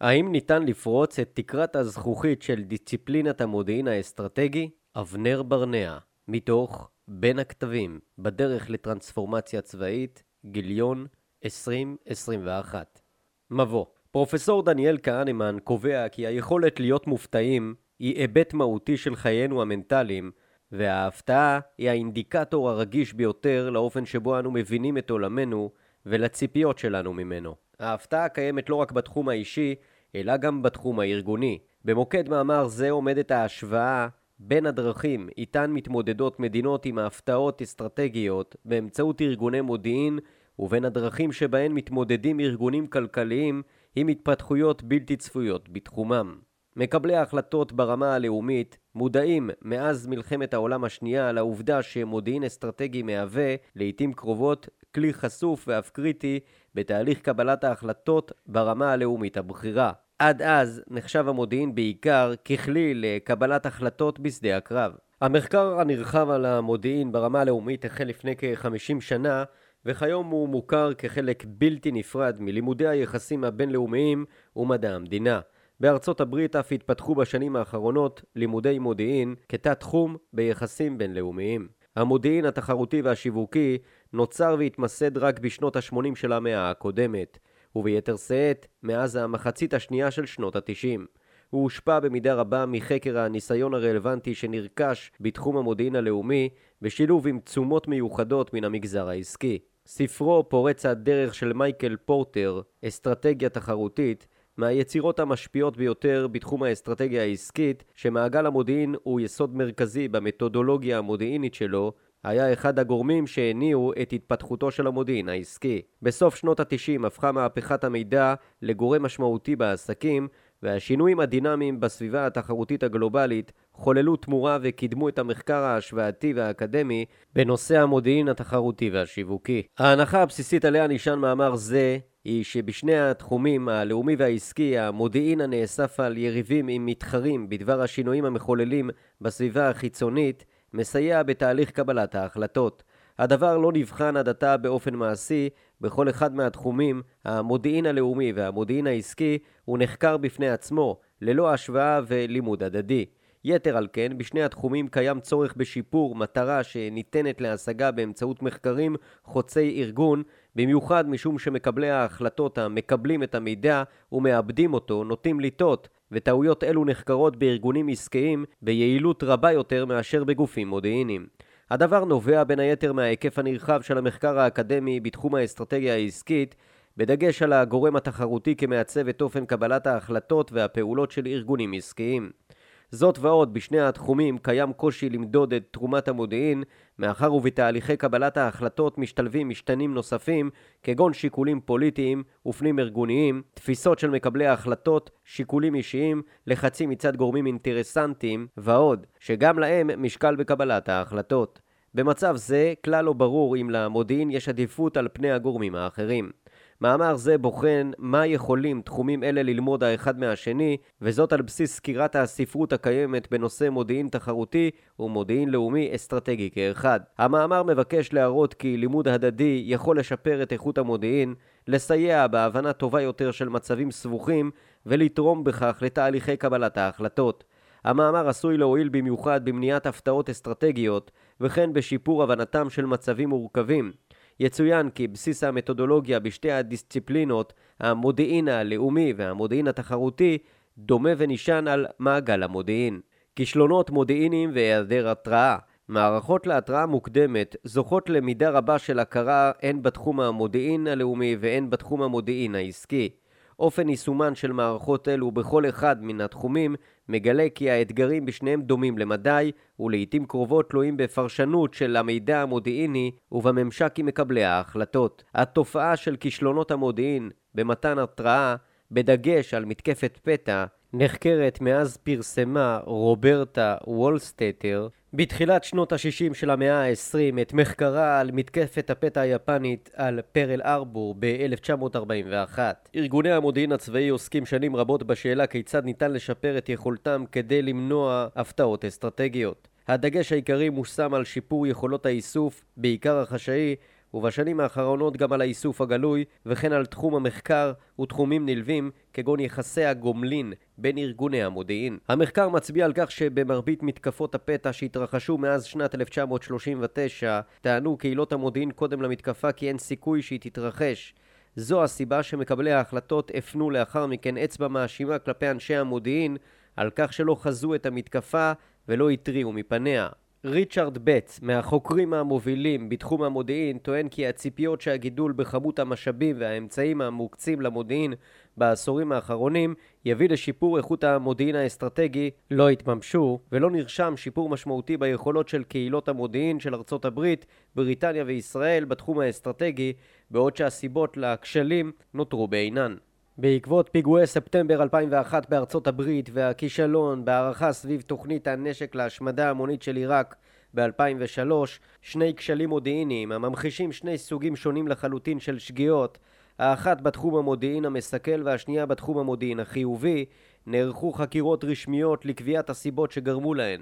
האם ניתן לפרוץ את תקרת הזכוכית של דיסציפלינת המודיעין האסטרטגי? אבנר ברנע, מתוך בין הכתבים, בדרך לטרנספורמציה צבאית, גיליון 2021. מבוא פרופסור דניאל כהנמן קובע כי היכולת להיות מופתעים היא היבט מהותי של חיינו המנטליים, וההפתעה היא האינדיקטור הרגיש ביותר לאופן שבו אנו מבינים את עולמנו ולציפיות שלנו ממנו. ההפתעה קיימת לא רק בתחום האישי, אלא גם בתחום הארגוני. במוקד מאמר זה עומדת ההשוואה בין הדרכים איתן מתמודדות מדינות עם ההפתעות אסטרטגיות באמצעות ארגוני מודיעין ובין הדרכים שבהן מתמודדים ארגונים כלכליים עם התפתחויות בלתי צפויות בתחומם. מקבלי ההחלטות ברמה הלאומית מודעים מאז מלחמת העולם השנייה לעובדה שמודיעין אסטרטגי מהווה, לעיתים קרובות, כלי חשוף ואף קריטי בתהליך קבלת ההחלטות ברמה הלאומית הבכירה. עד אז נחשב המודיעין בעיקר ככלי לקבלת החלטות בשדה הקרב. המחקר הנרחב על המודיעין ברמה הלאומית החל לפני כ-50 שנה וכיום הוא מוכר כחלק בלתי נפרד מלימודי היחסים הבינלאומיים ומדע המדינה. בארצות הברית אף התפתחו בשנים האחרונות לימודי מודיעין כתת תחום ביחסים בינלאומיים. המודיעין התחרותי והשיווקי נוצר והתמסד רק בשנות ה-80 של המאה הקודמת, וביתר שאת מאז המחצית השנייה של שנות ה-90. הוא הושפע במידה רבה מחקר הניסיון הרלוונטי שנרכש בתחום המודיעין הלאומי בשילוב עם תשומות מיוחדות מן המגזר העסקי. ספרו פורץ הדרך של מייקל פורטר, אסטרטגיה תחרותית, מהיצירות המשפיעות ביותר בתחום האסטרטגיה העסקית, שמעגל המודיעין הוא יסוד מרכזי במתודולוגיה המודיעינית שלו, היה אחד הגורמים שהניעו את התפתחותו של המודיעין העסקי. בסוף שנות ה-90 הפכה מהפכת המידע לגורם משמעותי בעסקים, והשינויים הדינמיים בסביבה התחרותית הגלובלית חוללו תמורה וקידמו את המחקר ההשוואתי והאקדמי בנושא המודיעין התחרותי והשיווקי. ההנחה הבסיסית עליה נשען מאמר זה היא שבשני התחומים, הלאומי והעסקי, המודיעין הנאסף על יריבים עם מתחרים בדבר השינויים המחוללים בסביבה החיצונית, מסייע בתהליך קבלת ההחלטות. הדבר לא נבחן עד עתה באופן מעשי בכל אחד מהתחומים, המודיעין הלאומי והמודיעין העסקי הוא נחקר בפני עצמו, ללא השוואה ולימוד הדדי. יתר על כן, בשני התחומים קיים צורך בשיפור, מטרה שניתנת להשגה באמצעות מחקרים חוצי ארגון, במיוחד משום שמקבלי ההחלטות המקבלים את המידע ומאבדים אותו נוטים לטעות, וטעויות אלו נחקרות בארגונים עסקיים ביעילות רבה יותר מאשר בגופים מודיעיניים. הדבר נובע בין היתר מההיקף הנרחב של המחקר האקדמי בתחום האסטרטגיה העסקית, בדגש על הגורם התחרותי כמעצב את אופן קבלת ההחלטות והפעולות של ארגונים עסקיים. זאת ועוד, בשני התחומים קיים קושי למדוד את תרומת המודיעין, מאחר ובתהליכי קבלת ההחלטות משתלבים משתנים נוספים, כגון שיקולים פוליטיים ופנים ארגוניים, תפיסות של מקבלי ההחלטות, שיקולים אישיים, לחצים מצד גורמים אינטרסנטיים ועוד, שגם להם משקל בקבלת ההחלטות. במצב זה, כלל לא ברור אם למודיעין יש עדיפות על פני הגורמים האחרים. מאמר זה בוחן מה יכולים תחומים אלה ללמוד האחד מהשני, וזאת על בסיס סקירת הספרות הקיימת בנושא מודיעין תחרותי ומודיעין לאומי אסטרטגי כאחד. המאמר מבקש להראות כי לימוד הדדי יכול לשפר את איכות המודיעין, לסייע בהבנה טובה יותר של מצבים סבוכים, ולתרום בכך לתהליכי קבלת ההחלטות. המאמר עשוי להועיל במיוחד במניעת הפתעות אסטרטגיות, וכן בשיפור הבנתם של מצבים מורכבים. יצוין כי בסיס המתודולוגיה בשתי הדיסציפלינות, המודיעין הלאומי והמודיעין התחרותי, דומה ונשען על מעגל המודיעין. כישלונות מודיעיניים והיעדר התראה מערכות להתראה מוקדמת זוכות למידה רבה של הכרה הן בתחום המודיעין הלאומי והן בתחום המודיעין העסקי. אופן יישומן של מערכות אלו בכל אחד מן התחומים מגלה כי האתגרים בשניהם דומים למדי ולעיתים קרובות תלויים בפרשנות של המידע המודיעיני ובממשק עם מקבלי ההחלטות. התופעה של כישלונות המודיעין במתן התראה בדגש על מתקפת פתע נחקרת מאז פרסמה רוברטה וולסטטר בתחילת שנות ה-60 של המאה ה-20 את מחקרה על מתקפת הפתע היפנית על פרל ארבור ב-1941. ארגוני המודיעין הצבאי עוסקים שנים רבות בשאלה כיצד ניתן לשפר את יכולתם כדי למנוע הפתעות אסטרטגיות. הדגש העיקרי מושם על שיפור יכולות האיסוף, בעיקר החשאי, ובשנים האחרונות גם על האיסוף הגלוי, וכן על תחום המחקר ותחומים נלווים, כגון יחסי הגומלין בין ארגוני המודיעין. המחקר מצביע על כך שבמרבית מתקפות הפתע שהתרחשו מאז שנת 1939, טענו קהילות המודיעין קודם למתקפה כי אין סיכוי שהיא תתרחש. זו הסיבה שמקבלי ההחלטות הפנו לאחר מכן אצבע מאשימה כלפי אנשי המודיעין על כך שלא חזו את המתקפה ולא התריעו מפניה. ריצ'רד בט, מהחוקרים המובילים בתחום המודיעין, טוען כי הציפיות שהגידול בכמות המשאבים והאמצעים המוקצים למודיעין בעשורים האחרונים יביא לשיפור איכות המודיעין האסטרטגי לא התממשו ולא נרשם שיפור משמעותי ביכולות של קהילות המודיעין של ארצות הברית, בריטניה וישראל בתחום האסטרטגי בעוד שהסיבות לכשלים נותרו בעינן. בעקבות פיגועי ספטמבר 2001 בארצות הברית והכישלון בהערכה סביב תוכנית הנשק להשמדה המונית של עיראק ב-2003, שני כשלים מודיעיניים הממחישים שני סוגים שונים לחלוטין של שגיאות, האחת בתחום המודיעין המסכל והשנייה בתחום המודיעין החיובי, נערכו חקירות רשמיות לקביעת הסיבות שגרמו להן.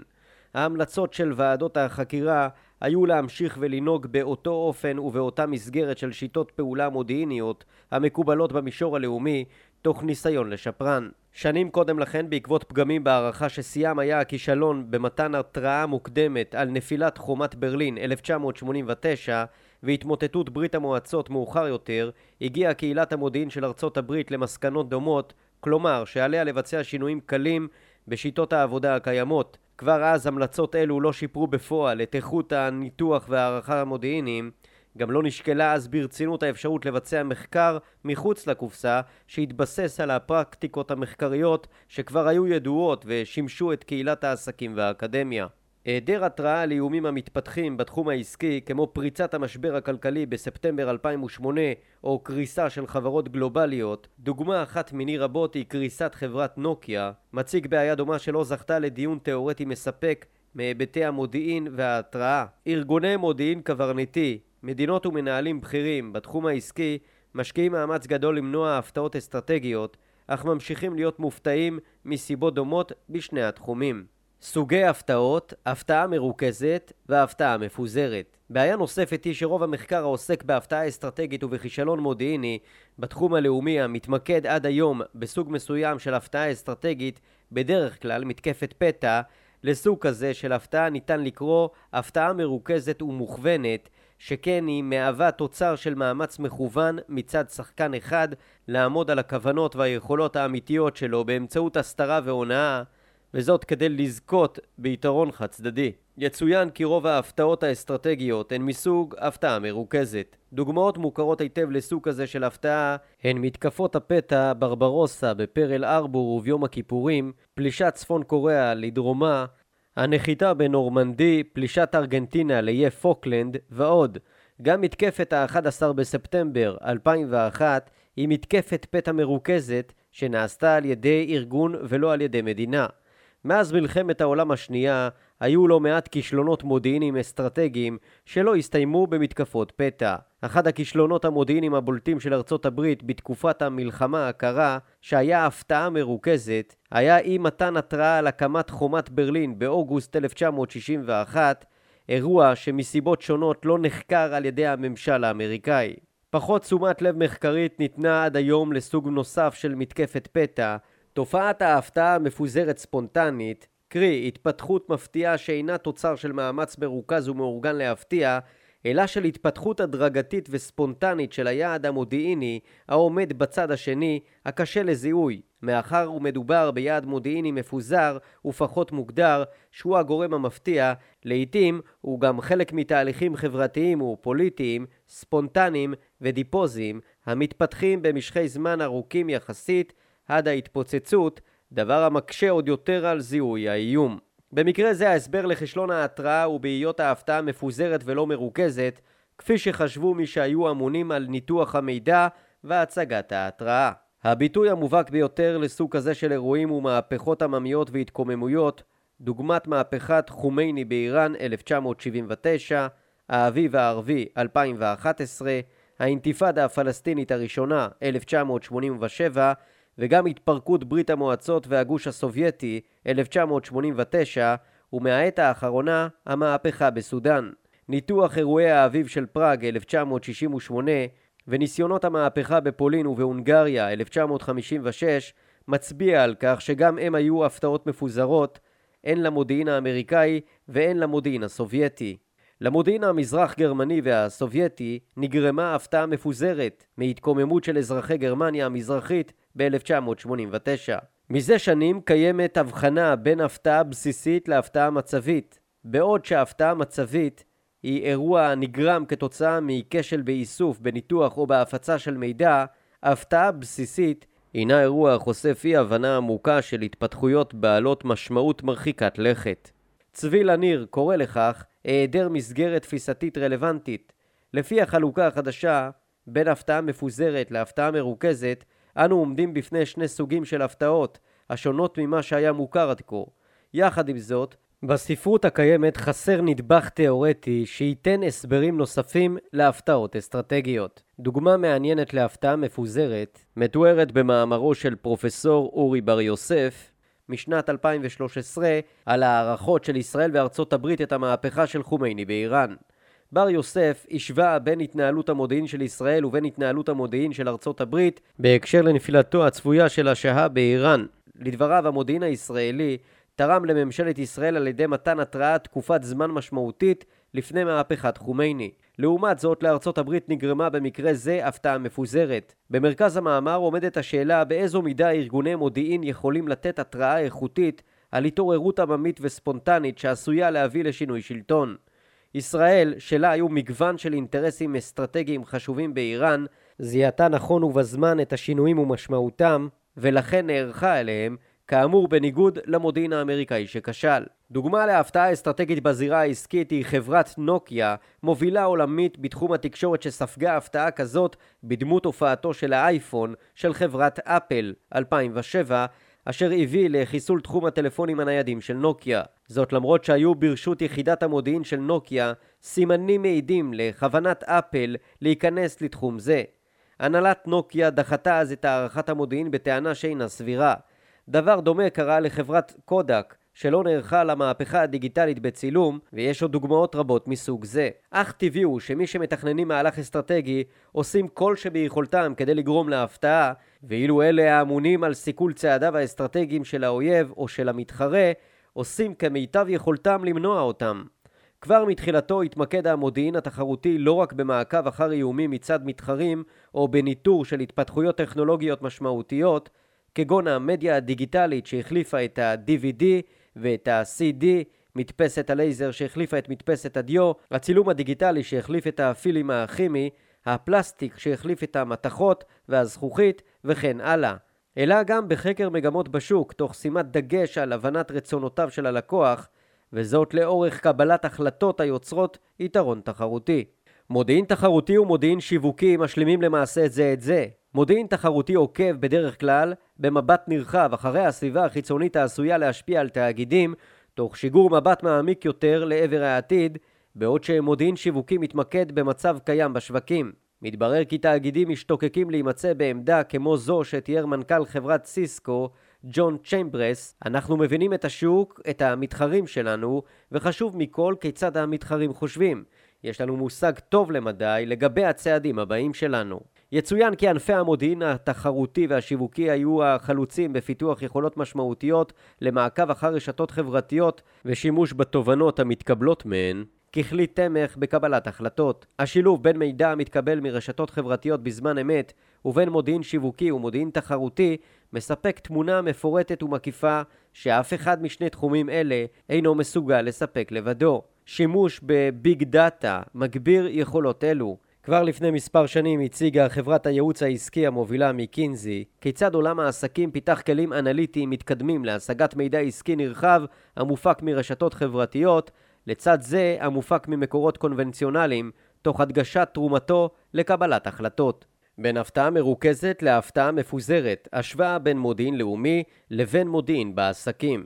ההמלצות של ועדות החקירה היו להמשיך ולנהוג באותו אופן ובאותה מסגרת של שיטות פעולה מודיעיניות המקובלות במישור הלאומי, תוך ניסיון לשפרן. שנים קודם לכן, בעקבות פגמים בהערכה ששיאם היה הכישלון במתן התראה מוקדמת על נפילת חומת ברלין 1989 והתמוטטות ברית המועצות מאוחר יותר, הגיעה קהילת המודיעין של ארצות הברית למסקנות דומות, כלומר שעליה לבצע שינויים קלים בשיטות העבודה הקיימות. כבר אז המלצות אלו לא שיפרו בפועל את איכות הניתוח והערכה המודיעיניים, גם לא נשקלה אז ברצינות האפשרות לבצע מחקר מחוץ לקופסה שהתבסס על הפרקטיקות המחקריות שכבר היו ידועות ושימשו את קהילת העסקים והאקדמיה. היעדר התראה על איומים המתפתחים בתחום העסקי כמו פריצת המשבר הכלכלי בספטמבר 2008 או קריסה של חברות גלובליות, דוגמה אחת מיני רבות היא קריסת חברת נוקיה, מציג בעיה דומה שלא זכתה לדיון תאורטי מספק מהיבטי המודיעין וההתראה. ארגוני מודיעין קברניטי, מדינות ומנהלים בכירים בתחום העסקי משקיעים מאמץ גדול למנוע הפתעות אסטרטגיות, אך ממשיכים להיות מופתעים מסיבות דומות בשני התחומים. סוגי הפתעות, הפתעה מרוכזת והפתעה מפוזרת. בעיה נוספת היא שרוב המחקר העוסק בהפתעה אסטרטגית ובכישלון מודיעיני בתחום הלאומי המתמקד עד היום בסוג מסוים של הפתעה אסטרטגית, בדרך כלל מתקפת פתע, לסוג כזה של הפתעה ניתן לקרוא הפתעה מרוכזת ומוכוונת, שכן היא מהווה תוצר של מאמץ מכוון מצד שחקן אחד לעמוד על הכוונות והיכולות האמיתיות שלו באמצעות הסתרה והונאה וזאת כדי לזכות ביתרון חד צדדי. יצוין כי רוב ההפתעות האסטרטגיות הן מסוג הפתעה מרוכזת. דוגמאות מוכרות היטב לסוג כזה של הפתעה הן מתקפות הפתע ברברוסה בפרל הרבור וביום הכיפורים, פלישת צפון קוריאה לדרומה, הנחיתה בנורמנדי, פלישת ארגנטינה לאיי פוקלנד ועוד. גם מתקפת ה-11 בספטמבר 2001 היא מתקפת פתע מרוכזת שנעשתה על ידי ארגון ולא על ידי מדינה. מאז מלחמת העולם השנייה היו לא מעט כישלונות מודיעיניים אסטרטגיים שלא הסתיימו במתקפות פתע. אחד הכישלונות המודיעיניים הבולטים של ארצות הברית בתקופת המלחמה הקרה, שהיה הפתעה מרוכזת, היה אי מתן התראה על הקמת חומת ברלין באוגוסט 1961, אירוע שמסיבות שונות לא נחקר על ידי הממשל האמריקאי. פחות תשומת לב מחקרית ניתנה עד היום לסוג נוסף של מתקפת פתע, תופעת ההפתעה המפוזרת ספונטנית, קרי התפתחות מפתיעה שאינה תוצר של מאמץ מרוכז ומאורגן להפתיע, אלא של התפתחות הדרגתית וספונטנית של היעד המודיעיני העומד בצד השני, הקשה לזיהוי, מאחר ומדובר ביעד מודיעיני מפוזר ופחות מוגדר, שהוא הגורם המפתיע, לעיתים הוא גם חלק מתהליכים חברתיים ופוליטיים, ספונטניים ודיפוזיים, המתפתחים במשכי זמן ארוכים יחסית, עד ההתפוצצות, דבר המקשה עוד יותר על זיהוי האיום. במקרה זה ההסבר לכישלון ההתראה הוא בהיות ההפתעה מפוזרת ולא מרוכזת, כפי שחשבו מי שהיו אמונים על ניתוח המידע והצגת ההתראה. הביטוי המובהק ביותר לסוג כזה של אירועים הוא מהפכות עממיות והתקוממויות, דוגמת מהפכת חומייני באיראן 1979, האביב הערבי 2011, האינתיפאדה הפלסטינית הראשונה 1987 וגם התפרקות ברית המועצות והגוש הסובייטי 1989 ומהעת האחרונה המהפכה בסודאן. ניתוח אירועי האביב של פראג 1968 וניסיונות המהפכה בפולין ובהונגריה 1956 מצביע על כך שגם הם היו הפתעות מפוזרות הן למודיעין האמריקאי והן למודיעין הסובייטי. למודיעין המזרח גרמני והסובייטי נגרמה הפתעה מפוזרת מהתקוממות של אזרחי גרמניה המזרחית ב-1989. מזה שנים קיימת הבחנה בין הפתעה בסיסית להפתעה מצבית, בעוד שהפתעה מצבית היא אירוע הנגרם כתוצאה מכשל באיסוף, בניתוח או בהפצה של מידע, הפתעה בסיסית הינה אירוע החושף אי הבנה עמוקה של התפתחויות בעלות משמעות מרחיקת לכת. צבי לניר קורא לכך היעדר מסגרת תפיסתית רלוונטית. לפי החלוקה החדשה, בין הפתעה מפוזרת להפתעה מרוכזת, אנו עומדים בפני שני סוגים של הפתעות, השונות ממה שהיה מוכר עד כה. יחד עם זאת, בספרות הקיימת חסר נדבך תאורטי שייתן הסברים נוספים להפתעות אסטרטגיות. דוגמה מעניינת להפתעה מפוזרת מתוארת במאמרו של פרופסור אורי בר יוסף משנת 2013 על הערכות של ישראל וארצות הברית את המהפכה של חומייני באיראן. בר יוסף השווה בין התנהלות המודיעין של ישראל ובין התנהלות המודיעין של ארצות הברית בהקשר לנפילתו הצפויה של השהה באיראן. לדבריו המודיעין הישראלי תרם לממשלת ישראל על ידי מתן התראה תקופת זמן משמעותית לפני מהפכת חומייני. לעומת זאת, לארצות הברית נגרמה במקרה זה הפתעה מפוזרת. במרכז המאמר עומדת השאלה באיזו מידה ארגוני מודיעין יכולים לתת התראה איכותית על התעוררות עממית וספונטנית שעשויה להביא לשינוי שלטון. ישראל, שלה היו מגוון של אינטרסים אסטרטגיים חשובים באיראן, זיהתה נכון ובזמן את השינויים ומשמעותם, ולכן נערכה אליהם, כאמור בניגוד למודיעין האמריקאי שכשל. דוגמה להפתעה אסטרטגית בזירה העסקית היא חברת נוקיה, מובילה עולמית בתחום התקשורת שספגה הפתעה כזאת בדמות הופעתו של האייפון של חברת אפל 2007, אשר הביא לחיסול תחום הטלפונים הניידים של נוקיה. זאת למרות שהיו ברשות יחידת המודיעין של נוקיה סימנים מעידים לכוונת אפל להיכנס לתחום זה. הנהלת נוקיה דחתה אז את הערכת המודיעין בטענה שאינה סבירה. דבר דומה קרה לחברת קודק, שלא נערכה למהפכה הדיגיטלית בצילום, ויש עוד דוגמאות רבות מסוג זה. אך טבעי הוא שמי שמתכננים מהלך אסטרטגי עושים כל שביכולתם כדי לגרום להפתעה, ואילו אלה האמונים על סיכול צעדיו האסטרטגיים של האויב או של המתחרה, עושים כמיטב יכולתם למנוע אותם. כבר מתחילתו התמקד המודיעין התחרותי לא רק במעקב אחר איומים מצד מתחרים או בניטור של התפתחויות טכנולוגיות משמעותיות, כגון המדיה הדיגיטלית שהחליפה את ה-DVD ואת ה-CD, מדפסת הלייזר שהחליפה את מדפסת הדיו, הצילום הדיגיטלי שהחליף את הפילים הכימי, הפלסטיק שהחליף את המתכות והזכוכית וכן הלאה. אלא גם בחקר מגמות בשוק, תוך שימת דגש על הבנת רצונותיו של הלקוח, וזאת לאורך קבלת החלטות היוצרות יתרון תחרותי. מודיעין תחרותי ומודיעין שיווקי משלימים למעשה את זה את זה. מודיעין תחרותי עוקב בדרך כלל במבט נרחב אחרי הסביבה החיצונית העשויה להשפיע על תאגידים, תוך שיגור מבט מעמיק יותר לעבר העתיד, בעוד שמודיעין שיווקי מתמקד במצב קיים בשווקים. מתברר כי תאגידים משתוקקים להימצא בעמדה כמו זו שתיאר מנכ"ל חברת סיסקו, ג'ון צ'יימברס, אנחנו מבינים את השוק, את המתחרים שלנו, וחשוב מכל כיצד המתחרים חושבים. יש לנו מושג טוב למדי לגבי הצעדים הבאים שלנו. יצוין כי ענפי המודיעין התחרותי והשיווקי היו החלוצים בפיתוח יכולות משמעותיות למעקב אחר רשתות חברתיות ושימוש בתובנות המתקבלות מהן ככלי תמך בקבלת החלטות. השילוב בין מידע המתקבל מרשתות חברתיות בזמן אמת ובין מודיעין שיווקי ומודיעין תחרותי מספק תמונה מפורטת ומקיפה שאף אחד משני תחומים אלה אינו מסוגל לספק לבדו. שימוש בביג דאטה מגביר יכולות אלו. כבר לפני מספר שנים הציגה חברת הייעוץ העסקי המובילה מקינזי כיצד עולם העסקים פיתח כלים אנליטיים מתקדמים להשגת מידע עסקי נרחב המופק מרשתות חברתיות, לצד זה המופק ממקורות קונבנציונליים, תוך הדגשת תרומתו לקבלת החלטות. בין הפתעה מרוכזת להפתעה מפוזרת, השוואה בין מודיעין לאומי לבין מודיעין בעסקים.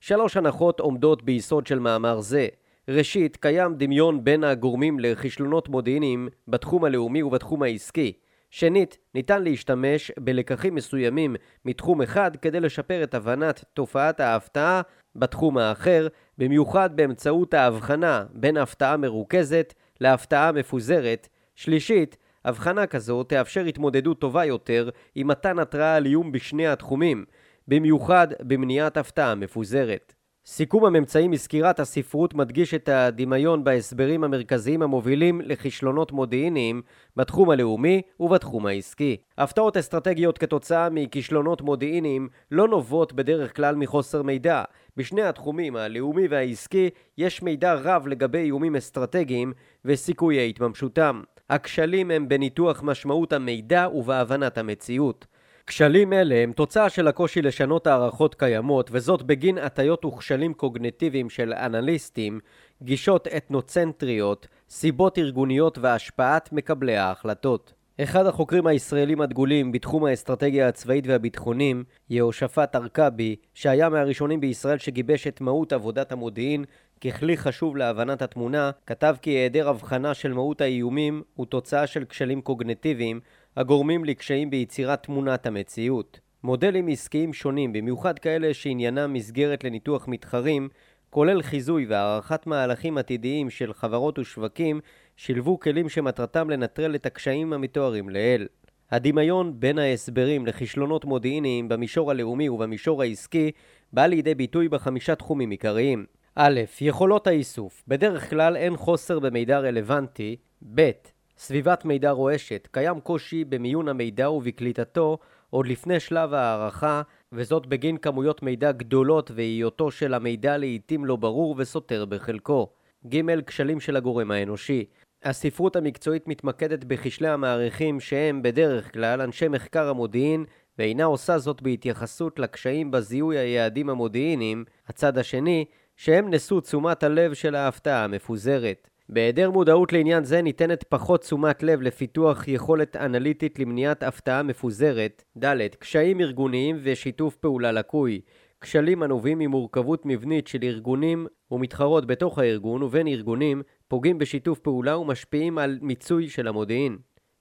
שלוש הנחות עומדות ביסוד של מאמר זה. ראשית, קיים דמיון בין הגורמים לכישלונות מודיעיניים בתחום הלאומי ובתחום העסקי. שנית, ניתן להשתמש בלקחים מסוימים מתחום אחד כדי לשפר את הבנת תופעת ההפתעה בתחום האחר, במיוחד באמצעות ההבחנה בין הפתעה מרוכזת להפתעה מפוזרת. שלישית, הבחנה כזו תאפשר התמודדות טובה יותר עם מתן התראה על איום בשני התחומים, במיוחד במניעת הפתעה מפוזרת. סיכום הממצאים מסקירת הספרות מדגיש את הדמיון בהסברים המרכזיים המובילים לכישלונות מודיעיניים בתחום הלאומי ובתחום העסקי. הפתעות אסטרטגיות כתוצאה מכישלונות מודיעיניים לא נובעות בדרך כלל מחוסר מידע. בשני התחומים, הלאומי והעסקי, יש מידע רב לגבי איומים אסטרטגיים וסיכויי התממשותם. הכשלים הם בניתוח משמעות המידע ובהבנת המציאות. כשלים אלה הם תוצאה של הקושי לשנות הערכות קיימות, וזאת בגין הטיות וכשלים קוגנטיביים של אנליסטים, גישות אתנוצנטריות, סיבות ארגוניות והשפעת מקבלי ההחלטות. אחד החוקרים הישראלים הדגולים בתחום האסטרטגיה הצבאית והביטחונים, יהושפט ארכבי, שהיה מהראשונים בישראל שגיבש את מהות עבודת המודיעין ככלי חשוב להבנת התמונה, כתב כי היעדר הבחנה של מהות האיומים הוא תוצאה של כשלים קוגנטיביים הגורמים לקשיים ביצירת תמונת המציאות. מודלים עסקיים שונים, במיוחד כאלה שעניינם מסגרת לניתוח מתחרים, כולל חיזוי והערכת מהלכים עתידיים של חברות ושווקים, שילבו כלים שמטרתם לנטרל את הקשיים המתוארים לעיל. הדמיון בין ההסברים לכישלונות מודיעיניים במישור הלאומי ובמישור העסקי בא לידי ביטוי בחמישה תחומים עיקריים. א', יכולות האיסוף. בדרך כלל אין חוסר במידע רלוונטי. ב', סביבת מידע רועשת. קיים קושי במיון המידע ובקליטתו עוד לפני שלב הערכה, וזאת בגין כמויות מידע גדולות והיותו של המידע לעיתים לא ברור וסותר בחלקו. ג. כשלים של הגורם האנושי. הספרות המקצועית מתמקדת בכשלי המעריכים שהם בדרך כלל אנשי מחקר המודיעין ואינה עושה זאת בהתייחסות לקשיים בזיהוי היעדים המודיעיניים, הצד השני, שהם נשוא תשומת הלב של ההפתעה המפוזרת. בהיעדר מודעות לעניין זה ניתנת פחות תשומת לב לפיתוח יכולת אנליטית למניעת הפתעה מפוזרת. ד. קשיים ארגוניים ושיתוף פעולה לקוי. כשלים הנובעים ממורכבות מבנית של ארגונים ומתחרות בתוך הארגון ובין ארגונים פוגעים בשיתוף פעולה ומשפיעים על מיצוי של המודיעין.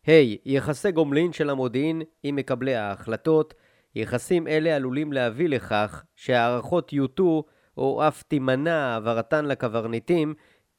ה. Hey, יחסי גומלין של המודיעין עם מקבלי ההחלטות. יחסים אלה עלולים להביא לכך שהערכות יוטו או אף תימנע העברתן לקברניטים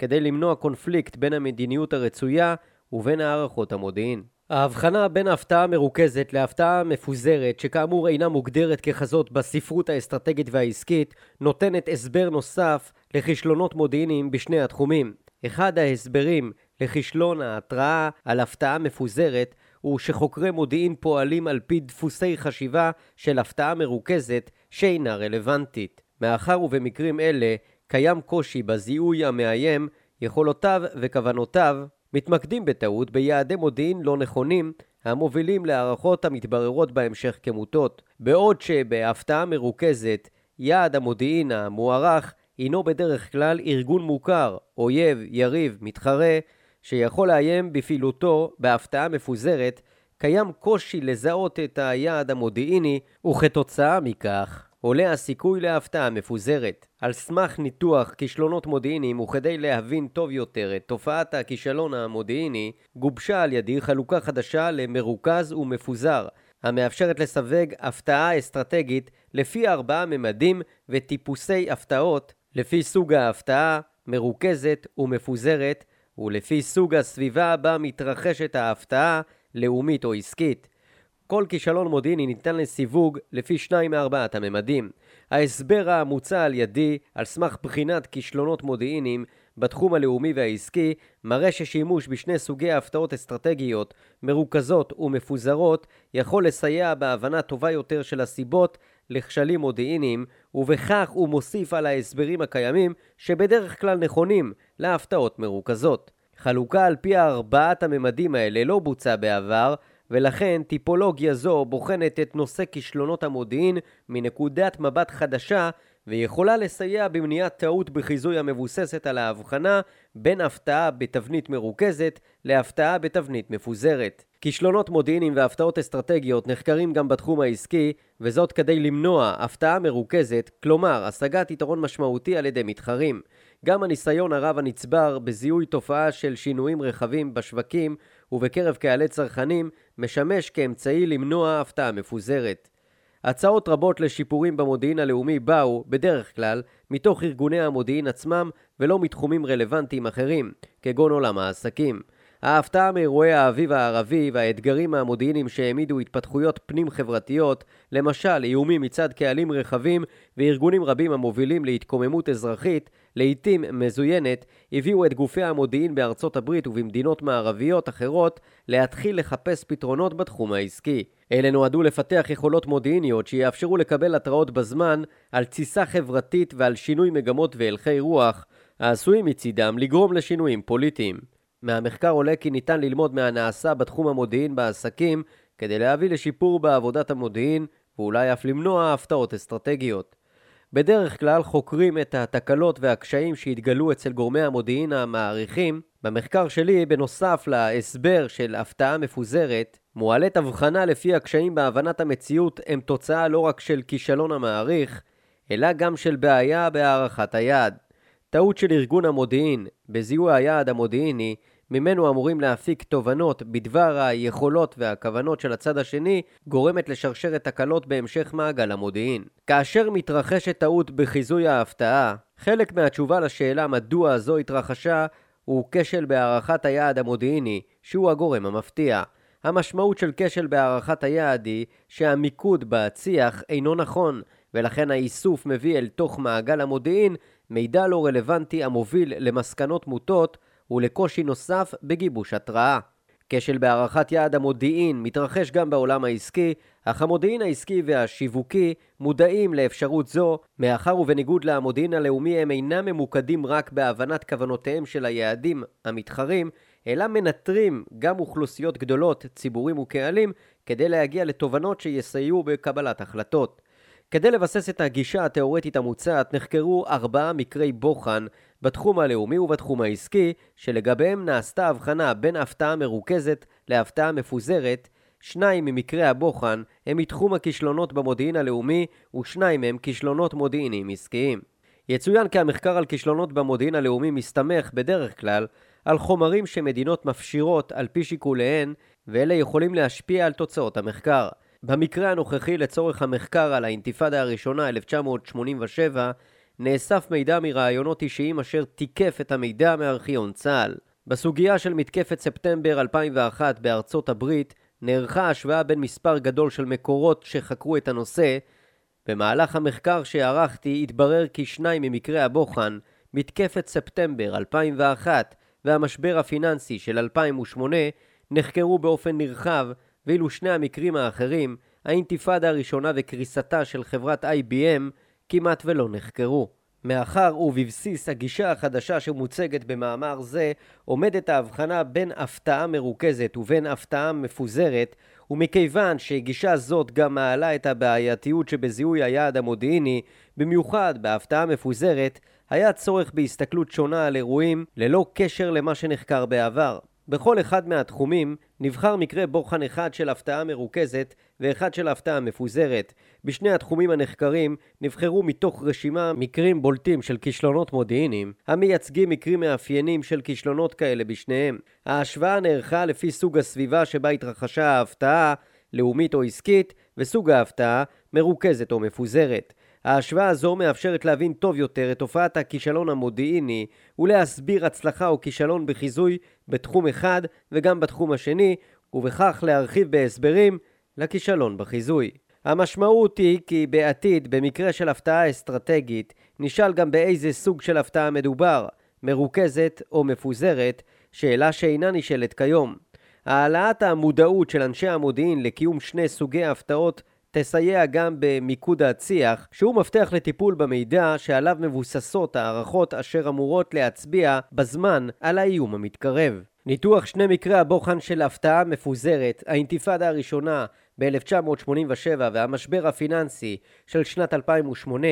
כדי למנוע קונפליקט בין המדיניות הרצויה ובין הערכות המודיעין. ההבחנה בין ההפתעה המרוכזת להפתעה מפוזרת, שכאמור אינה מוגדרת ככזאת בספרות האסטרטגית והעסקית, נותנת הסבר נוסף לכישלונות מודיעיניים בשני התחומים. אחד ההסברים לכישלון ההתראה על הפתעה מפוזרת הוא שחוקרי מודיעין פועלים על פי דפוסי חשיבה של הפתעה מרוכזת שאינה רלוונטית. מאחר ובמקרים אלה קיים קושי בזיהוי המאיים, יכולותיו וכוונותיו מתמקדים בטעות ביעדי מודיעין לא נכונים המובילים להערכות המתבררות בהמשך כמוטות, בעוד שבהפתעה מרוכזת יעד המודיעין המוערך הינו בדרך כלל ארגון מוכר, אויב, יריב, מתחרה, שיכול לאיים בפעילותו בהפתעה מפוזרת, קיים קושי לזהות את היעד המודיעיני, וכתוצאה מכך עולה הסיכוי להפתעה מפוזרת. על סמך ניתוח כישלונות מודיעיניים וכדי להבין טוב יותר את תופעת הכישלון המודיעיני, גובשה על ידי חלוקה חדשה למרוכז ומפוזר, המאפשרת לסווג הפתעה אסטרטגית לפי ארבעה ממדים וטיפוסי הפתעות, לפי סוג ההפתעה, מרוכזת ומפוזרת, ולפי סוג הסביבה בה מתרחשת ההפתעה, לאומית או עסקית. כל כישלון מודיעיני ניתן לסיווג לפי שניים מארבעת הממדים. ההסבר המוצע על ידי, על סמך בחינת כישלונות מודיעיניים בתחום הלאומי והעסקי, מראה ששימוש בשני סוגי הפתעות אסטרטגיות, מרוכזות ומפוזרות, יכול לסייע בהבנה טובה יותר של הסיבות לכשלים מודיעיניים, ובכך הוא מוסיף על ההסברים הקיימים, שבדרך כלל נכונים להפתעות מרוכזות. חלוקה על פי ארבעת הממדים האלה לא בוצע בעבר, ולכן טיפולוגיה זו בוחנת את נושא כישלונות המודיעין מנקודת מבט חדשה ויכולה לסייע במניעת טעות בחיזוי המבוססת על ההבחנה בין הפתעה בתבנית מרוכזת להפתעה בתבנית מפוזרת. כישלונות מודיעיניים והפתעות אסטרטגיות נחקרים גם בתחום העסקי, וזאת כדי למנוע הפתעה מרוכזת, כלומר השגת יתרון משמעותי על ידי מתחרים. גם הניסיון הרב הנצבר בזיהוי תופעה של שינויים רחבים בשווקים ובקרב קהלי צרכנים משמש כאמצעי למנוע הפתעה מפוזרת. הצעות רבות לשיפורים במודיעין הלאומי באו, בדרך כלל, מתוך ארגוני המודיעין עצמם ולא מתחומים רלוונטיים אחרים, כגון עולם העסקים. ההפתעה מאירועי האביב הערבי והאתגרים המודיעיניים שהעמידו התפתחויות פנים-חברתיות, למשל איומים מצד קהלים רחבים וארגונים רבים המובילים להתקוממות אזרחית, לעיתים מזוינת, הביאו את גופי המודיעין בארצות הברית ובמדינות מערביות אחרות להתחיל לחפש פתרונות בתחום העסקי. אלה נועדו לפתח יכולות מודיעיניות שיאפשרו לקבל התראות בזמן על תסיסה חברתית ועל שינוי מגמות והלכי רוח, העשויים מצידם לגרום לשינויים פוליטיים. מהמחקר עולה כי ניתן ללמוד מהנעשה בתחום המודיעין בעסקים כדי להביא לשיפור בעבודת המודיעין ואולי אף למנוע הפתעות אסטרטגיות. בדרך כלל חוקרים את התקלות והקשיים שהתגלו אצל גורמי המודיעין המעריכים. במחקר שלי, בנוסף להסבר של הפתעה מפוזרת, מועלית הבחנה לפי הקשיים בהבנת המציאות הם תוצאה לא רק של כישלון המעריך, אלא גם של בעיה בהערכת היעד. טעות של ארגון המודיעין בזיהוי היעד המודיעיני ממנו אמורים להפיק תובנות בדבר היכולות והכוונות של הצד השני, גורמת לשרשרת תקלות בהמשך מעגל המודיעין. כאשר מתרחשת טעות בחיזוי ההפתעה, חלק מהתשובה לשאלה מדוע זו התרחשה הוא כשל בהערכת היעד המודיעיני, שהוא הגורם המפתיע. המשמעות של כשל בהערכת היעד היא שהמיקוד בהציח אינו נכון, ולכן האיסוף מביא אל תוך מעגל המודיעין מידע לא רלוונטי המוביל למסקנות מוטות ולקושי נוסף בגיבוש התראה. כשל בהערכת יעד המודיעין מתרחש גם בעולם העסקי, אך המודיעין העסקי והשיווקי מודעים לאפשרות זו, מאחר ובניגוד למודיעין הלאומי הם אינם ממוקדים רק בהבנת כוונותיהם של היעדים המתחרים, אלא מנטרים גם אוכלוסיות גדולות, ציבורים וקהלים, כדי להגיע לתובנות שיסייעו בקבלת החלטות. כדי לבסס את הגישה התאורטית המוצעת נחקרו ארבעה מקרי בוחן בתחום הלאומי ובתחום העסקי, שלגביהם נעשתה הבחנה בין הפתעה מרוכזת להפתעה מפוזרת, שניים ממקרי הבוחן הם מתחום הכישלונות במודיעין הלאומי ושניים הם כישלונות מודיעיניים עסקיים. יצוין כי המחקר על כישלונות במודיעין הלאומי מסתמך בדרך כלל על חומרים שמדינות מפשירות על פי שיקוליהן ואלה יכולים להשפיע על תוצאות המחקר. במקרה הנוכחי לצורך המחקר על האינתיפאדה הראשונה 1987 נאסף מידע מרעיונות אישיים אשר תיקף את המידע מארכיון צה"ל. בסוגיה של מתקפת ספטמבר 2001 בארצות הברית נערכה השוואה בין מספר גדול של מקורות שחקרו את הנושא. במהלך המחקר שערכתי התברר כי שניים ממקרי הבוחן, מתקפת ספטמבר 2001 והמשבר הפיננסי של 2008, נחקרו באופן נרחב ואילו שני המקרים האחרים, האינתיפאדה הראשונה וקריסתה של חברת IBM, כמעט ולא נחקרו. מאחר ובבסיס הגישה החדשה שמוצגת במאמר זה עומדת ההבחנה בין הפתעה מרוכזת ובין הפתעה מפוזרת ומכיוון שגישה זאת גם מעלה את הבעייתיות שבזיהוי היעד המודיעיני במיוחד בהפתעה מפוזרת היה צורך בהסתכלות שונה על אירועים ללא קשר למה שנחקר בעבר. בכל אחד מהתחומים נבחר מקרה בוחן אחד של הפתעה מרוכזת ואחד של הפתעה מפוזרת. בשני התחומים הנחקרים נבחרו מתוך רשימה מקרים בולטים של כישלונות מודיעיניים, המייצגים מקרים מאפיינים של כישלונות כאלה בשניהם. ההשוואה נערכה לפי סוג הסביבה שבה התרחשה ההפתעה, לאומית או עסקית, וסוג ההפתעה, מרוכזת או מפוזרת. ההשוואה הזו מאפשרת להבין טוב יותר את תופעת הכישלון המודיעיני ולהסביר הצלחה או כישלון בחיזוי בתחום אחד וגם בתחום השני, ובכך להרחיב בהסברים לכישלון בחיזוי. המשמעות היא כי בעתיד, במקרה של הפתעה אסטרטגית, נשאל גם באיזה סוג של הפתעה מדובר, מרוכזת או מפוזרת, שאלה שאינה נשאלת כיום. העלאת המודעות של אנשי המודיעין לקיום שני סוגי הפתעות תסייע גם במיקוד הצי"ח, שהוא מפתח לטיפול במידע שעליו מבוססות הערכות אשר אמורות להצביע בזמן על האיום המתקרב. ניתוח שני מקרי הבוחן של הפתעה מפוזרת, האינתיפאדה הראשונה ב-1987 והמשבר הפיננסי של שנת 2008,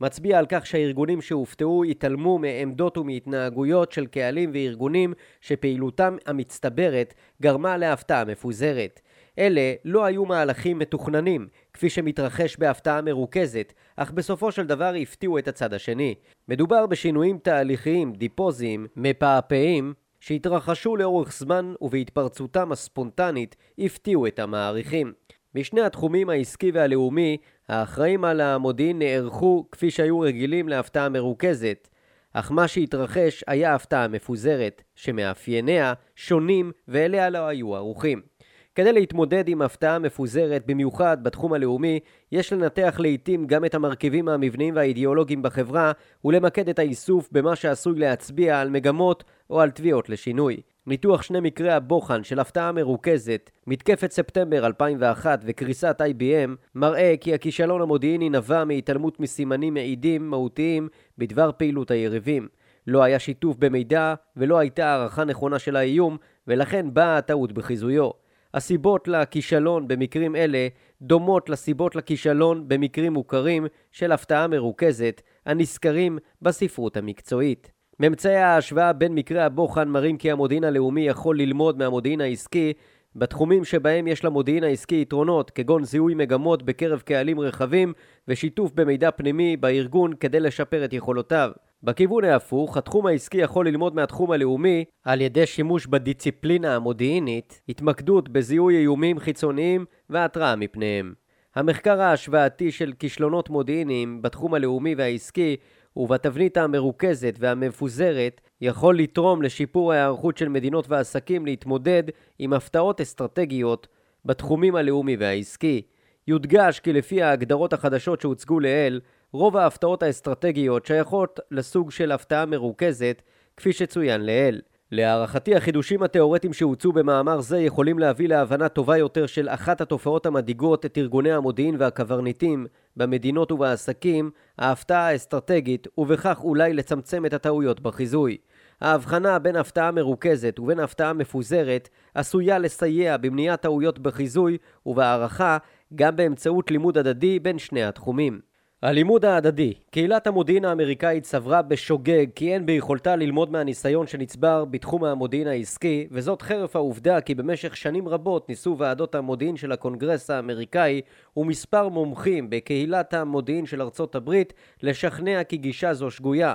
מצביע על כך שהארגונים שהופתעו התעלמו מעמדות ומהתנהגויות של קהלים וארגונים שפעילותם המצטברת גרמה להפתעה מפוזרת. אלה לא היו מהלכים מתוכננים, כפי שמתרחש בהפתעה מרוכזת, אך בסופו של דבר הפתיעו את הצד השני. מדובר בשינויים תהליכיים, דיפוזיים, מפעפעים, שהתרחשו לאורך זמן ובהתפרצותם הספונטנית הפתיעו את המעריכים. בשני התחומים העסקי והלאומי, האחראים על המודיעין נערכו כפי שהיו רגילים להפתעה מרוכזת, אך מה שהתרחש היה הפתעה מפוזרת, שמאפייניה שונים ואליה לא היו ערוכים. כדי להתמודד עם הפתעה מפוזרת, במיוחד בתחום הלאומי, יש לנתח לעיתים גם את המרכיבים המבניים והאידיאולוגיים בחברה, ולמקד את האיסוף במה שעשוי להצביע על מגמות או על תביעות לשינוי. ניתוח שני מקרי הבוחן של הפתעה מרוכזת, מתקפת ספטמבר 2001 וקריסת IBM, מראה כי הכישלון המודיעיני נבע מהתעלמות מסימנים מעידים מהותיים בדבר פעילות היריבים. לא היה שיתוף במידע ולא הייתה הערכה נכונה של האיום, ולכן באה הטעות בחיזויו. הסיבות לכישלון במקרים אלה דומות לסיבות לכישלון במקרים מוכרים של הפתעה מרוכזת הנזכרים בספרות המקצועית. ממצאי ההשוואה בין מקרי הבוחן מראים כי המודיעין הלאומי יכול ללמוד מהמודיעין העסקי בתחומים שבהם יש למודיעין העסקי יתרונות, כגון זיהוי מגמות בקרב קהלים רחבים ושיתוף במידע פנימי בארגון כדי לשפר את יכולותיו. בכיוון ההפוך, התחום העסקי יכול ללמוד מהתחום הלאומי על ידי שימוש בדיציפלינה המודיעינית, התמקדות בזיהוי איומים חיצוניים והתראה מפניהם. המחקר ההשוואתי של כישלונות מודיעיניים בתחום הלאומי והעסקי ובתבנית המרוכזת והמפוזרת יכול לתרום לשיפור ההיערכות של מדינות ועסקים להתמודד עם הפתעות אסטרטגיות בתחומים הלאומי והעסקי. יודגש כי לפי ההגדרות החדשות שהוצגו לעיל, רוב ההפתעות האסטרטגיות שייכות לסוג של הפתעה מרוכזת, כפי שצוין לעיל. להערכתי החידושים התאורטיים שהוצאו במאמר זה יכולים להביא להבנה טובה יותר של אחת התופעות המדאיגות את ארגוני המודיעין והקברניטים במדינות ובעסקים, ההפתעה האסטרטגית, ובכך אולי לצמצם את הטעויות בחיזוי. ההבחנה בין הפתעה מרוכזת ובין הפתעה מפוזרת עשויה לסייע במניעת טעויות בחיזוי ובהערכה גם באמצעות לימוד הדדי בין שני התחומים. הלימוד ההדדי קהילת המודיעין האמריקאית סברה בשוגג כי אין ביכולתה ללמוד מהניסיון שנצבר בתחום המודיעין העסקי וזאת חרף העובדה כי במשך שנים רבות ניסו ועדות המודיעין של הקונגרס האמריקאי ומספר מומחים בקהילת המודיעין של ארצות הברית לשכנע כי גישה זו שגויה.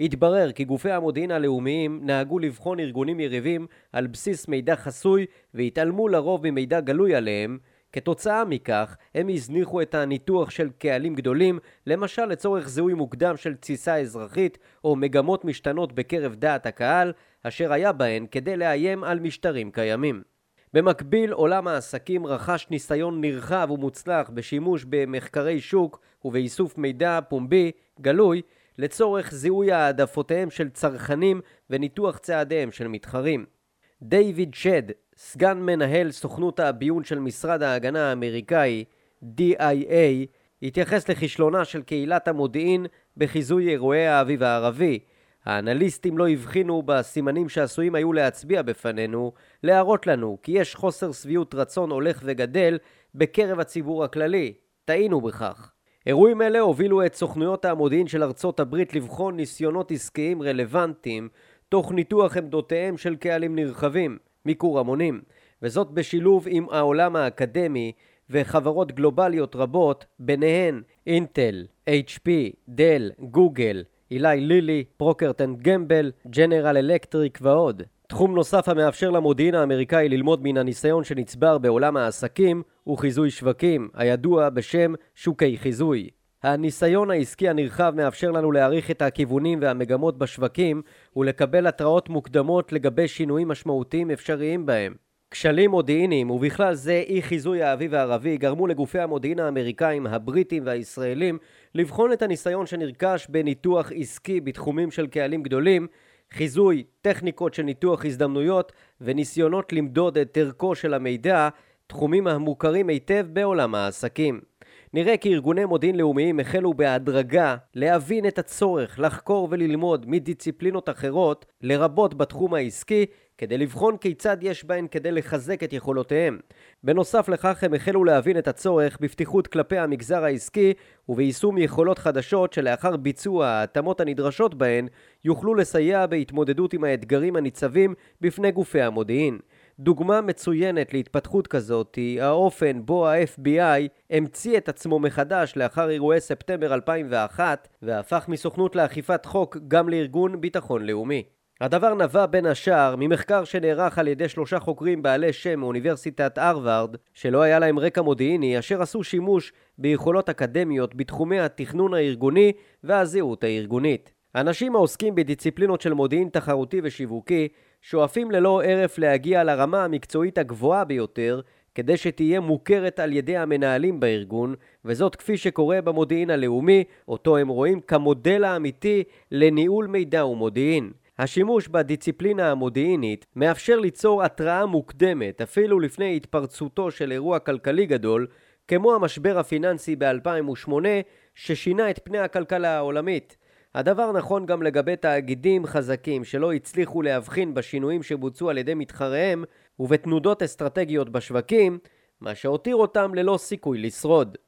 התברר כי גופי המודיעין הלאומיים נהגו לבחון ארגונים יריבים על בסיס מידע חסוי והתעלמו לרוב ממידע גלוי עליהם כתוצאה מכך, הם הזניחו את הניתוח של קהלים גדולים, למשל לצורך זיהוי מוקדם של תסיסה אזרחית או מגמות משתנות בקרב דעת הקהל, אשר היה בהן כדי לאיים על משטרים קיימים. במקביל, עולם העסקים רכש ניסיון נרחב ומוצלח בשימוש במחקרי שוק ובאיסוף מידע פומבי, גלוי, לצורך זיהוי העדפותיהם של צרכנים וניתוח צעדיהם של מתחרים. דיוויד שד, סגן מנהל סוכנות הביון של משרד ההגנה האמריקאי, DIA, התייחס לכישלונה של קהילת המודיעין בחיזוי אירועי האביב הערבי. האנליסטים לא הבחינו בסימנים שעשויים היו להצביע בפנינו, להראות לנו כי יש חוסר שביעות רצון הולך וגדל בקרב הציבור הכללי. טעינו בכך. אירועים אלה הובילו את סוכנויות המודיעין של ארצות הברית לבחון ניסיונות עסקיים רלוונטיים תוך ניתוח עמדותיהם של קהלים נרחבים. מיקור המונים, וזאת בשילוב עם העולם האקדמי וחברות גלובליות רבות, ביניהן אינטל, HP, דל, גוגל, Eli Lilly, Procter and Gamble, ג'נרל אלקטריק ועוד. תחום נוסף המאפשר למודיעין האמריקאי ללמוד מן הניסיון שנצבר בעולם העסקים הוא חיזוי שווקים, הידוע בשם שוקי חיזוי. הניסיון העסקי הנרחב מאפשר לנו להעריך את הכיוונים והמגמות בשווקים ולקבל התראות מוקדמות לגבי שינויים משמעותיים אפשריים בהם. כשלים מודיעיניים, ובכלל זה אי חיזוי האביב הערבי, גרמו לגופי המודיעין האמריקאים, הבריטים והישראלים לבחון את הניסיון שנרכש בניתוח עסקי בתחומים של קהלים גדולים, חיזוי, טכניקות של ניתוח הזדמנויות וניסיונות למדוד את ערכו של המידע, תחומים המוכרים היטב בעולם העסקים. נראה כי ארגוני מודיעין לאומיים החלו בהדרגה להבין את הצורך לחקור וללמוד מדיציפלינות אחרות, לרבות בתחום העסקי, כדי לבחון כיצד יש בהן כדי לחזק את יכולותיהם. בנוסף לכך הם החלו להבין את הצורך בפתיחות כלפי המגזר העסקי וביישום יכולות חדשות שלאחר ביצוע ההתאמות הנדרשות בהן יוכלו לסייע בהתמודדות עם האתגרים הניצבים בפני גופי המודיעין. דוגמה מצוינת להתפתחות כזאת היא האופן בו ה-FBI המציא את עצמו מחדש לאחר אירועי ספטמבר 2001 והפך מסוכנות לאכיפת חוק גם לארגון ביטחון לאומי. הדבר נבע בין השאר ממחקר שנערך על ידי שלושה חוקרים בעלי שם מאוניברסיטת הרווארד, שלא היה להם רקע מודיעיני, אשר עשו שימוש ביכולות אקדמיות בתחומי התכנון הארגוני והזהות הארגונית. אנשים העוסקים בדיציפלינות של מודיעין תחרותי ושיווקי שואפים ללא הרף להגיע לרמה המקצועית הגבוהה ביותר כדי שתהיה מוכרת על ידי המנהלים בארגון, וזאת כפי שקורה במודיעין הלאומי, אותו הם רואים כמודל האמיתי לניהול מידע ומודיעין. השימוש בדיציפלינה המודיעינית מאפשר ליצור התראה מוקדמת אפילו לפני התפרצותו של אירוע כלכלי גדול כמו המשבר הפיננסי ב-2008 ששינה את פני הכלכלה העולמית. הדבר נכון גם לגבי תאגידים חזקים שלא הצליחו להבחין בשינויים שבוצעו על ידי מתחריהם ובתנודות אסטרטגיות בשווקים, מה שהותיר אותם ללא סיכוי לשרוד.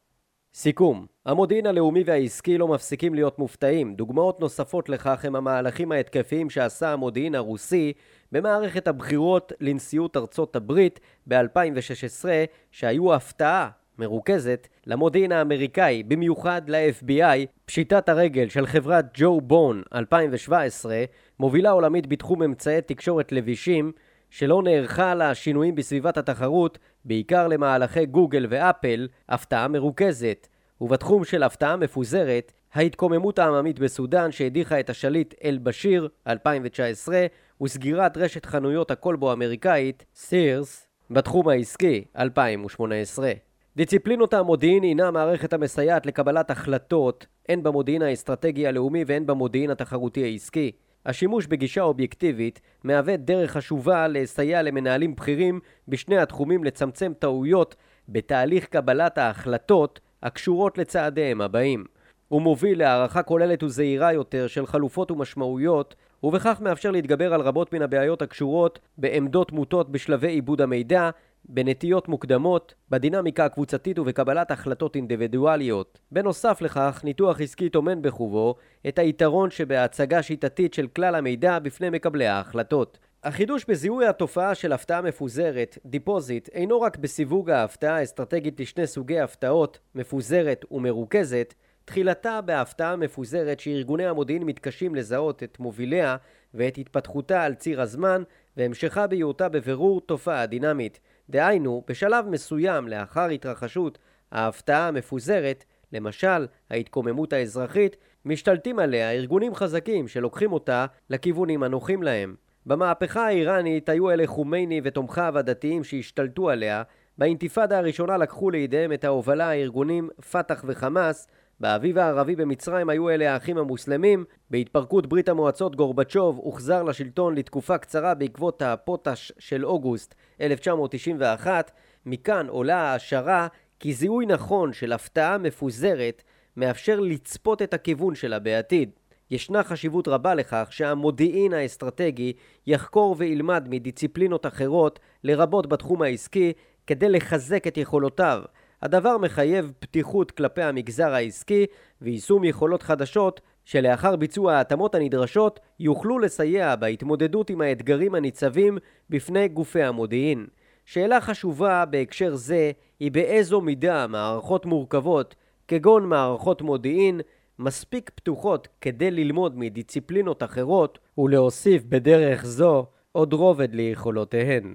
סיכום המודיעין הלאומי והעסקי לא מפסיקים להיות מופתעים. דוגמאות נוספות לכך הם המהלכים ההתקפיים שעשה המודיעין הרוסי במערכת הבחירות לנשיאות ארצות הברית ב-2016, שהיו הפתעה מרוכזת למודיעין האמריקאי, במיוחד ל-FBI, פשיטת הרגל של חברת ג'ו בון 2017, מובילה עולמית בתחום אמצעי תקשורת לבישים, שלא נערכה לה שינויים בסביבת התחרות, בעיקר למהלכי גוגל ואפל, הפתעה מרוכזת. ובתחום של הפתעה מפוזרת, ההתקוממות העממית בסודאן שהדיחה את השליט אל-בשיר 2019 וסגירת רשת חנויות הכלבו האמריקאית, סירס, בתחום העסקי 2018. דיציפלינות המודיעין הינה מערכת המסייעת לקבלת החלטות הן במודיעין האסטרטגי הלאומי והן במודיעין התחרותי העסקי. השימוש בגישה אובייקטיבית מהווה דרך חשובה לסייע למנהלים בכירים בשני התחומים לצמצם טעויות בתהליך קבלת ההחלטות הקשורות לצעדיהם הבאים. הוא מוביל להערכה כוללת וזהירה יותר של חלופות ומשמעויות, ובכך מאפשר להתגבר על רבות מן הבעיות הקשורות בעמדות מוטות בשלבי עיבוד המידע, בנטיות מוקדמות, בדינמיקה הקבוצתית ובקבלת החלטות אינדיבידואליות. בנוסף לכך, ניתוח עסקי טומן בחובו את היתרון שבהצגה שיטתית של כלל המידע בפני מקבלי ההחלטות. החידוש בזיהוי התופעה של הפתעה מפוזרת, דיפוזיט, אינו רק בסיווג ההפתעה האסטרטגית לשני סוגי הפתעות, מפוזרת ומרוכזת, תחילתה בהפתעה מפוזרת שארגוני המודיעין מתקשים לזהות את מוביליה ואת התפתחותה על ציר הזמן, והמשכה בהיותה בבירור תופעה דינמית. דהיינו, בשלב מסוים לאחר התרחשות ההפתעה המפוזרת, למשל ההתקוממות האזרחית, משתלטים עליה ארגונים חזקים שלוקחים אותה לכיוונים הנוחים להם. במהפכה האיראנית היו אלה חומייני ותומכיו הדתיים שהשתלטו עליה, באינתיפאדה הראשונה לקחו לידיהם את ההובלה הארגונים פת"ח וחמאס, באביב הערבי במצרים היו אלה האחים המוסלמים, בהתפרקות ברית המועצות גורבצ'וב הוחזר לשלטון לתקופה קצרה בעקבות הפוטש של אוגוסט 1991, מכאן עולה ההשערה כי זיהוי נכון של הפתעה מפוזרת מאפשר לצפות את הכיוון שלה בעתיד. ישנה חשיבות רבה לכך שהמודיעין האסטרטגי יחקור וילמד מדיציפלינות אחרות, לרבות בתחום העסקי, כדי לחזק את יכולותיו. הדבר מחייב פתיחות כלפי המגזר העסקי ויישום יכולות חדשות שלאחר ביצוע ההתאמות הנדרשות יוכלו לסייע בהתמודדות עם האתגרים הניצבים בפני גופי המודיעין. שאלה חשובה בהקשר זה היא באיזו מידה מערכות מורכבות כגון מערכות מודיעין מספיק פתוחות כדי ללמוד מדיציפלינות אחרות ולהוסיף בדרך זו עוד רובד ליכולותיהן.